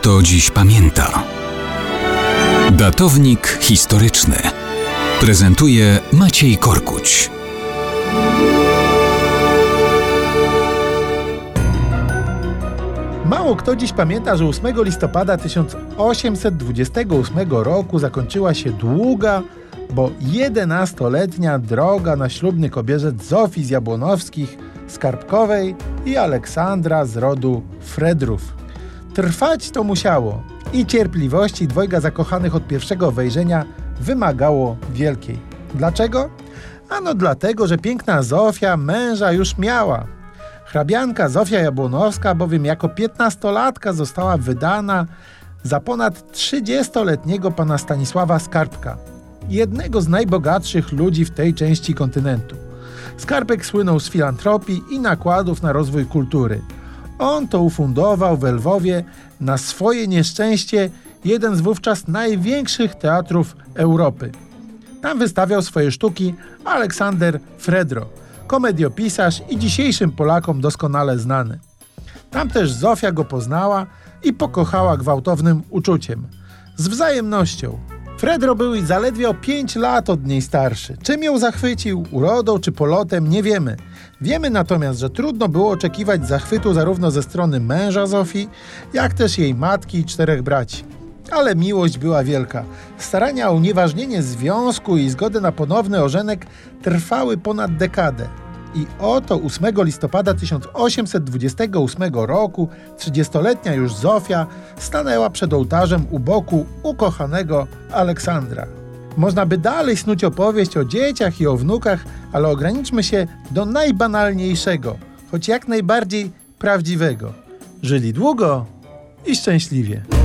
kto dziś pamięta. Datownik historyczny prezentuje Maciej Korkuć. Mało kto dziś pamięta, że 8 listopada 1828 roku zakończyła się długa, bo 11-letnia droga na ślubny kobierzec Zofii z Jabłonowskich, Skarbkowej i Aleksandra z rodu Fredrów. Trwać to musiało i cierpliwości dwojga zakochanych od pierwszego wejrzenia wymagało wielkiej. Dlaczego? Ano dlatego, że piękna Zofia męża już miała. Hrabianka Zofia Jabłonowska bowiem jako piętnastolatka została wydana za ponad 30-letniego pana Stanisława Skarbka, jednego z najbogatszych ludzi w tej części kontynentu. Skarbek słynął z filantropii i nakładów na rozwój kultury. On to ufundował w Lwowie na swoje nieszczęście jeden z wówczas największych teatrów Europy. Tam wystawiał swoje sztuki Aleksander Fredro, komediopisarz i dzisiejszym Polakom doskonale znany. Tam też Zofia go poznała i pokochała gwałtownym uczuciem. Z wzajemnością. Fredro był zaledwie o 5 lat od niej starszy. Czym ją zachwycił, urodą czy polotem, nie wiemy. Wiemy natomiast, że trudno było oczekiwać zachwytu zarówno ze strony męża Zofii, jak też jej matki i czterech braci. Ale miłość była wielka. Starania o unieważnienie związku i zgodę na ponowny ożenek trwały ponad dekadę. I oto 8 listopada 1828 roku 30-letnia już Zofia stanęła przed ołtarzem u boku ukochanego Aleksandra. Można by dalej snuć opowieść o dzieciach i o wnukach, ale ograniczmy się do najbanalniejszego, choć jak najbardziej prawdziwego. Żyli długo i szczęśliwie.